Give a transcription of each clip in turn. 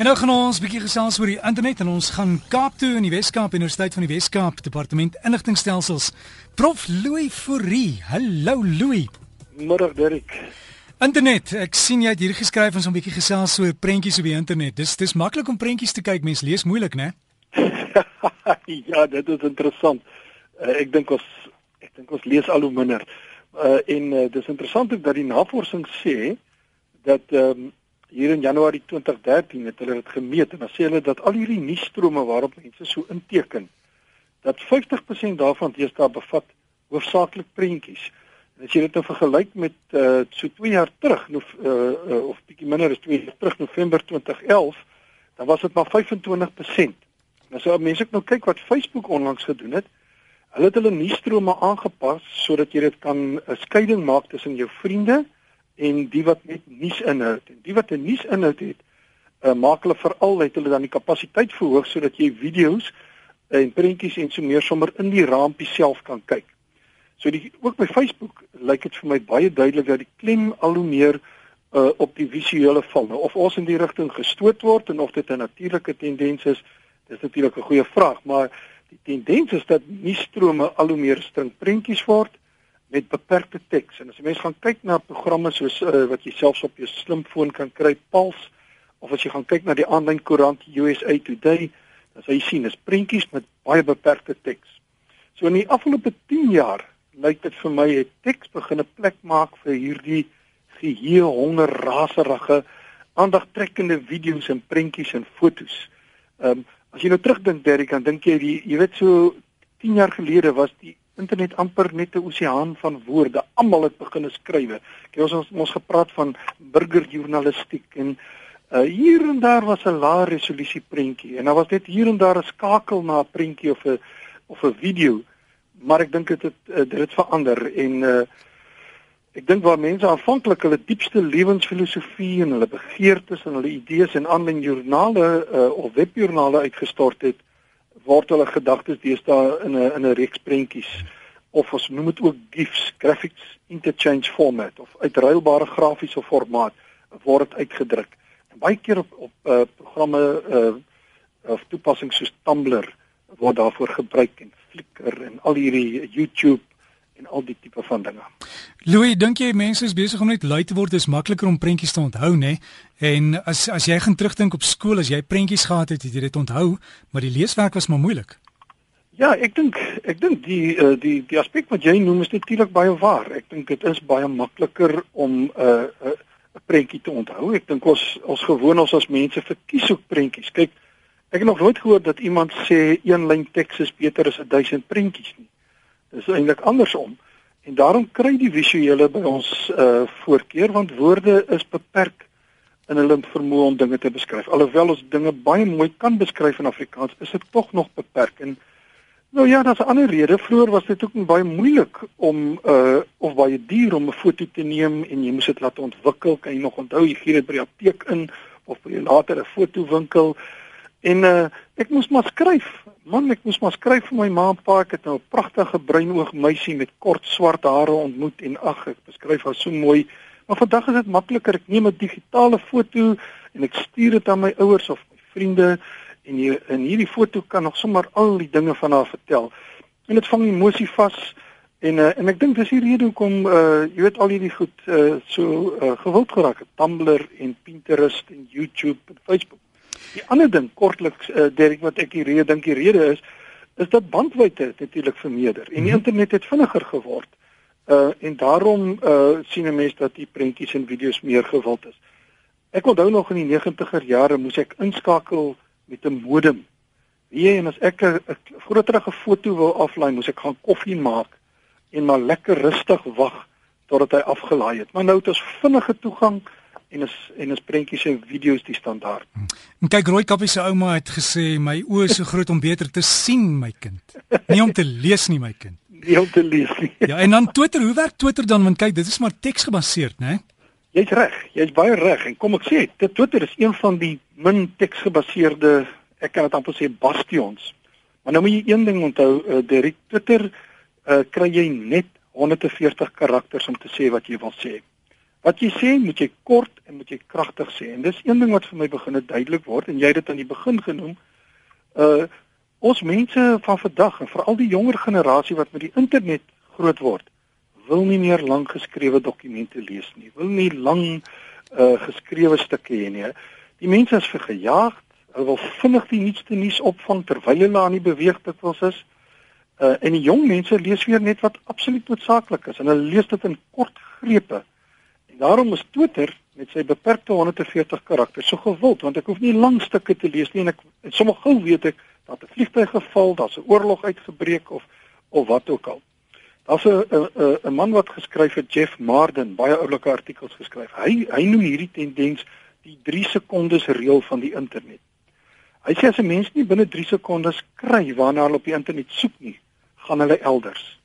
En nou gaan ons 'n bietjie gesels oor die internet en ons gaan Kaap toe in die Wes-Kaap Universiteit van die Wes-Kaap Departement Inligtingstelsels. Prof Louis Fourie. Hallo Louis. Môre Derek. Internet. Ek sien jy het hier geskryf ons 'n bietjie gesels oor prentjies op die internet. Dis dis maklik om prentjies te kyk. Mense lees moeilik, né? ja, dit is interessant. Uh, ek dink ons ek dink ons lees al hoe minder. Uh, en uh, dis interessant ook dat die navorsing sê dat ehm um, hier in Januarie 2013 het hulle dit gemeet en dan sê hulle dat al hierdie nuusstrome waarop mense so inteken dat 50% daarvan deesdae bevat hoofsaaklik prentjies. En as jy dit nou vergelyk met uh so 2 jaar terug of uh, uh of bietjie minder as 2 jaar terug November 2011, dan was dit maar 25%. Nou sou mense ook nou kyk wat Facebook onlangs gedoen het. Hulle het hulle nuusstrome aangepas sodat jy dit kan 'n skeiding maak tussen jou vriende en die wat net nuus inhoud. En die wat 'n nuus inhoud het, uh, maak hulle veral het hulle dan die kapasiteit verhoog sodat jy video's en prentjies en so meer sommer in die raampie self kan kyk. So die ook by Facebook lyk dit vir my baie duidelik dat die klem al hoe meer uh, op die visuele val. Nou of ons in die rigting gestoot word en of dit 'n natuurlike tendens is, dis natuurlik 'n goeie vraag, maar die tendens is dat nuusstrome al hoe meer string prentjies word met beperkte teks. En as jy mens gaan kyk na programme soos uh, wat jy selfs op jou slimfoon kan kry, Pulse, of as jy gaan kyk na die aanlyn koerant USA Today, dan sal jy sien dis prentjies met baie beperkte teks. So in die afgelope 10 jaar lyk dit vir my het teks begin 'n plek maak vir hierdie geheue honger raserige aandagtrekkende video's en prentjies en fotos. Ehm um, as jy nou terugdink Derrick, dan dink jy die jy weet so 10 jaar gelede was die internet amper net 'n oseaan van woorde. Almal het begin skrywe. Kyk ons ons gepraat van burgerjournalistiek en uh, hier en daar was 'n lae resolusie prentjie en daar was net hier en daar 'n skakel na 'n prentjie of 'n of 'n video. Maar ek dink dit het uh, dit het verander en uh, ek dink waar mense aanvanklik hulle diepste lewensfilosofie en hulle begeertes en hulle idees in aanlyn joernale uh, of webjoernale uitgestort het, word hulle gedagtes deesdae in 'n in 'n reeks prentjies of ons noem dit ook GIFs, graphics interchange format of uitruilbare grafiese formaat word dit uitgedruk. En baie keer op op uh, programme uh, of toepassings soos Tumblr word daarvoor gebruik en Flickr en al hierdie YouTube en al die tipe van dinge. Louis, dink jy mense is besig om net lui te word, dis makliker om prentjies te onthou, nê? En as as jy gaan terugdink op skool, as jy prentjies gehad het, het jy dit onthou, maar die leeswerk was maar moeilik. Ja, ek dink ek dink die uh, die die aspek wat jy noem is natuurlik baie waar. Ek dink dit is baie makliker om 'n uh, 'n uh, prentjie te onthou. Ek dink ons ons gewoon ons as mense verkies ook prentjies. Kyk, ek het nog nooit gehoor dat iemand sê een lyn teks is beter as 1000 prentjies nie. Dis eintlik andersom. En daarom kry die visuele by ons uh voorkeur want woorde is beperk in hulle vermoë om dinge te beskryf. Alhoewel ons dinge baie mooi kan beskryf in Afrikaans, is dit tog nog beperk. En nou ja, daar's 'n ander rede. Vroeger was dit ook baie moeilik om uh of baie duur om 'n foto te neem en jy moes dit laat ontwikkel. Kan jy nog onthou jy gee dit by die apteek in of by 'n latere fotowinkel? En uh ek moes maar skryf. Man, ek moes maar skryf vir my ma en pa. Ek het nou 'n pragtige bruinoog meisie met kort swart hare ontmoet en ag, ek beskryf haar so mooi. Maar vandag is dit makliker. Ek neem 'n digitale foto en ek stuur dit aan my ouers of my vriende en hier in hierdie foto kan nog sommer al die dinge van haar vertel. En dit vang emosie vas en uh, en ek dink dis die rede hoekom uh jy weet al hierdie goed uh so uh, gewild geraak het. Tumblr en Pinterest en YouTube en Facebook. Die ander ding kortliks uh, Derek wat ek hier rede dink die rede is is dat bandwydte natuurlik vermeerder en die mhm. internet het vinniger geword. Uh en daarom uh sien 'n mens dat die prentjies en video's meer gewild is. Ek onthou nog in die 90er jare moes ek inskakel met 'n modem. Wie en as ek 'n groterige foto wou aflaai, moes ek gaan koffie maak en maar lekker rustig wag totdat hy afgelaai het. Maar nou het ons vinnige toegang en is en is prentjies en video's die standaard. En kyk Roy Kappie se ouma het gesê my oë is so groot om beter te sien my kind. Nie om te lees nie my kind. Nie om te lees nie. Ja en dan Twitter, hoe werk Twitter dan want kyk dit is maar teks gebaseerd, né? Jy's reg, jy's baie reg en kom ek sê, dit Twitter is een van die min teks gebaseerde, ek kan dit amper sê bastions. Maar nou moet jy een ding onthou, uh, die Twitter uh, kry jy net 140 karakters om te sê wat jy wil sê. Wat jy sê, moet jy kort en moet jy kragtig sê. En dis een ding wat vir my begin duidelik word en jy het dit aan die begin genoem. Uh ons mense van vandag en veral die jonger generasie wat met die internet groot word, wil nie meer lank geskrewe dokumente lees nie. Wil nie lang uh geskrewe stukke hê nie. Die mense is vergejaag. Hulle wil vinnig die nuutste nuus opvang terwyl hulle aan die beweeg dit wels is. Uh en die jong mense lees weer net wat absoluut noodsaaklik is en hulle lees dit in kort grepe. En daarom is Twitter met sy beperkte 140 karakters so gewild want ek hoef nie lang stukke te lees nie en ek en sommer gou weet ek dat 'n vliegtuig geval, daar's 'n oorlog uitgebreek of of wat ook al. Daar's 'n 'n 'n man wat geskryf het Jeff Marden, baie oulike artikels geskryf. Hy hy noem hierdie tendens die 3 sekondes reël van die internet. Hy sê as 'n mens nie binne 3 sekondes kry waarna hulle op die internet soek nie, gaan hulle elders.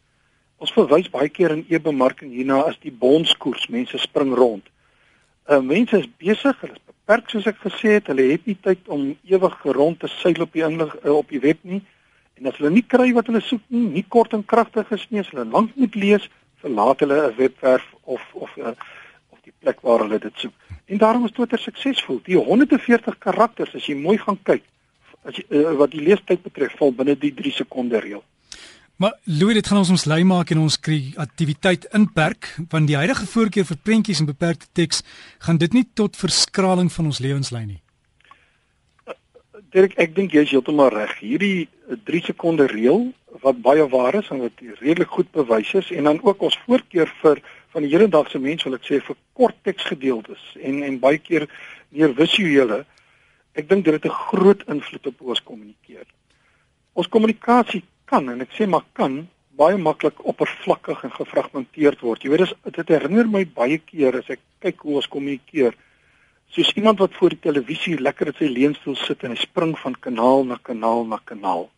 Ons verwys baie keer in e-bemarking hierna as die bonskoers, mense spring rond. Uh mense is besig, hulle is beperk soos ek gesê het, hulle het nie tyd om ewig rond te seil op die inlig uh, op die web nie. En as hulle nie kry wat hulle soek nie, nie kort en kragtig is nie, as hulle lank moet lees, verlaat hulle 'n webwerf of of uh, of die plek waar hulle dit soek. En daarom is Twitter suksesvol. Die 140 karakters as jy mooi gaan kyk, as jy uh, wat die leestyd betref, val binne die 3 sekonde reël. Maar Louis, dit gaan ons ons lei maak en ons kreatiwiteit inperk want die huidige voorkeur vir prentjies en beperkte teks gaan dit nie tot verskraling van ons lewens lei nie. Dirk, ek dink jy is heeltemal reg. Hierdie 3 sekonde reël wat baie waar is en wat redelik goed bewys is en dan ook ons voorkeur vir van die hedendaagse mens wil ek sê vir kort teksgedeeltes en en baie keer meer visuele. Ek dink dit het 'n groot invloed op ons kommunikeer. Ons kommunikasie kan en ek sê maar kan baie maklik oppervlakkig en gefragmenteerd word. Jy weet dis dit herinner my baie keer as ek kyk hoe ons kommunikeer. Soos iemand wat voor die televisie lekker in sy leunstoel sit en hy spring van kanaal na kanaal na kanaal.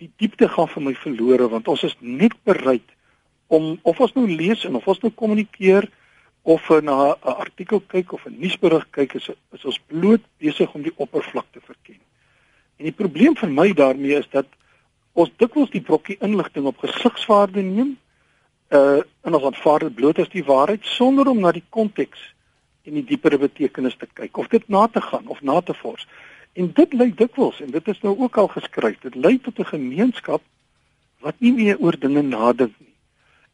Die diepte gaan vir my verlore want ons is net bereid om of ons nou lees en of ons nou kommunikeer of na 'n artikel kyk of 'n nuusberig kyk is, is ons bloot besig om die oppervlakte verken. En die probleem vir my daarmee is dat ons dikwels die brokkie inligting op gesigswaarde neem uh en ons aanvaar dit bloot as die waarheid sonder om na die konteks en die diepere betekenis te kyk of dit na te gaan of na te vors. En dit lei dikwels en dit is nou ook al geskryf, dit lei tot 'n gemeenskap wat nie meer oor dinge nadink nie.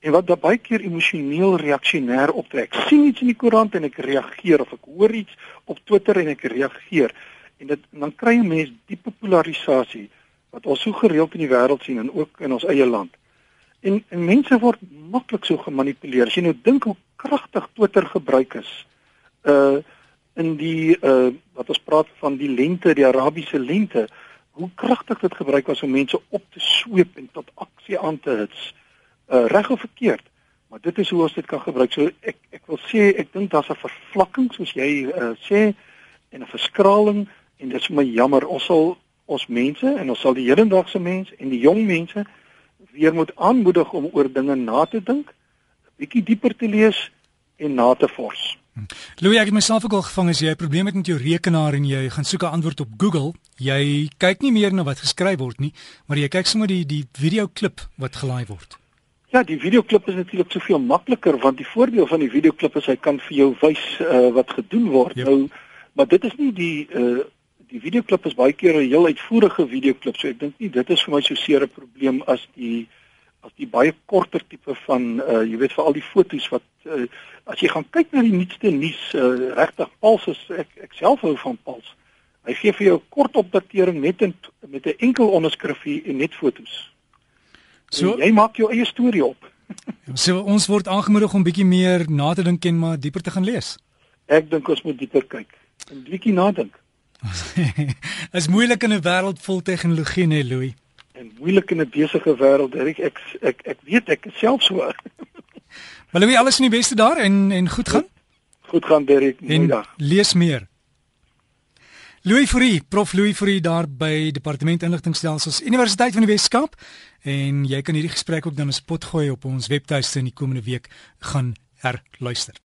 En wat baie keer emosioneel reaksionêr optrek. sien iets in die koerant en ek reageer of ek hoor iets op Twitter en ek reageer. En dit dan kry 'n mens diepe polarisasie wat ons so gereeld in die wêreld sien en ook in ons eie land. En, en mense word maklik so gemanipuleer. As jy nou dink hoe kragtig Twitter gebruik is uh in die uh wat ons praat van die lente, die Arabiese lente, hoe kragtig dit gebruik was om mense op te sweep en tot aksie aan te hits. Uh reg of verkeerd, maar dit is hoe ons dit kan gebruik. So ek ek wil sê ek dink daar's 'n vervlakking soos jy uh sê en 'n verskraling en dit is my jammer. Ons sal ons mense en ons sal die hedendaagse mense en die jong mense weer moet aanmoedig om oor dinge na te dink, 'n bietjie dieper te lees en na te vors. Louis, ek het myself ook al gevang as jy 'n probleem het met jou rekenaar en jy gaan soek 'n antwoord op Google, jy kyk nie meer na wat geskryf word nie, maar jy kyk sommer die die video klip wat gelaai word. Ja, die video klip is natuurlik soveel makliker want die voordeel van die video klip is hy kan vir jou wys uh, wat gedoen word. Yep. Nou, maar dit is nie die uh, die videoklip is baie keer 'n heel uitvoerige videoklip, so ek dink nie dit is vir my so seer 'n probleem as die as die baie korter tipe van uh jy weet vir al die fotos wat uh, as jy gaan kyk na die nuutste nuus uh, regtig Pals is ek ek self hou van Pals. Hy gee vir jou 'n kort opdatering net in, met 'n enkel onderskrifie en net fotos. So en jy maak jou eie storie op. so ons word aangemoedig om bietjie meer na te dink en maar dieper te gaan lees. Ek dink ons moet dieper kyk en bietjie nadink. is moeilik in 'n wêreld vol tegnologie, nee Louis. En moeilik in 'n besige wêreld, ek ek ek ek weet ek self so. maar Louis, alles in die beste daar en en goed gaan? Goed gaan, Derek. Goeiedag. Lees meer. Louis Fourie, Prof Louis Fourie daar by Departement Inligtingstelsels Universiteit van die Wes-Kaap en jy kan hierdie gesprek ook dan op spot gooi op ons webtuiste in die komende week gaan herluister.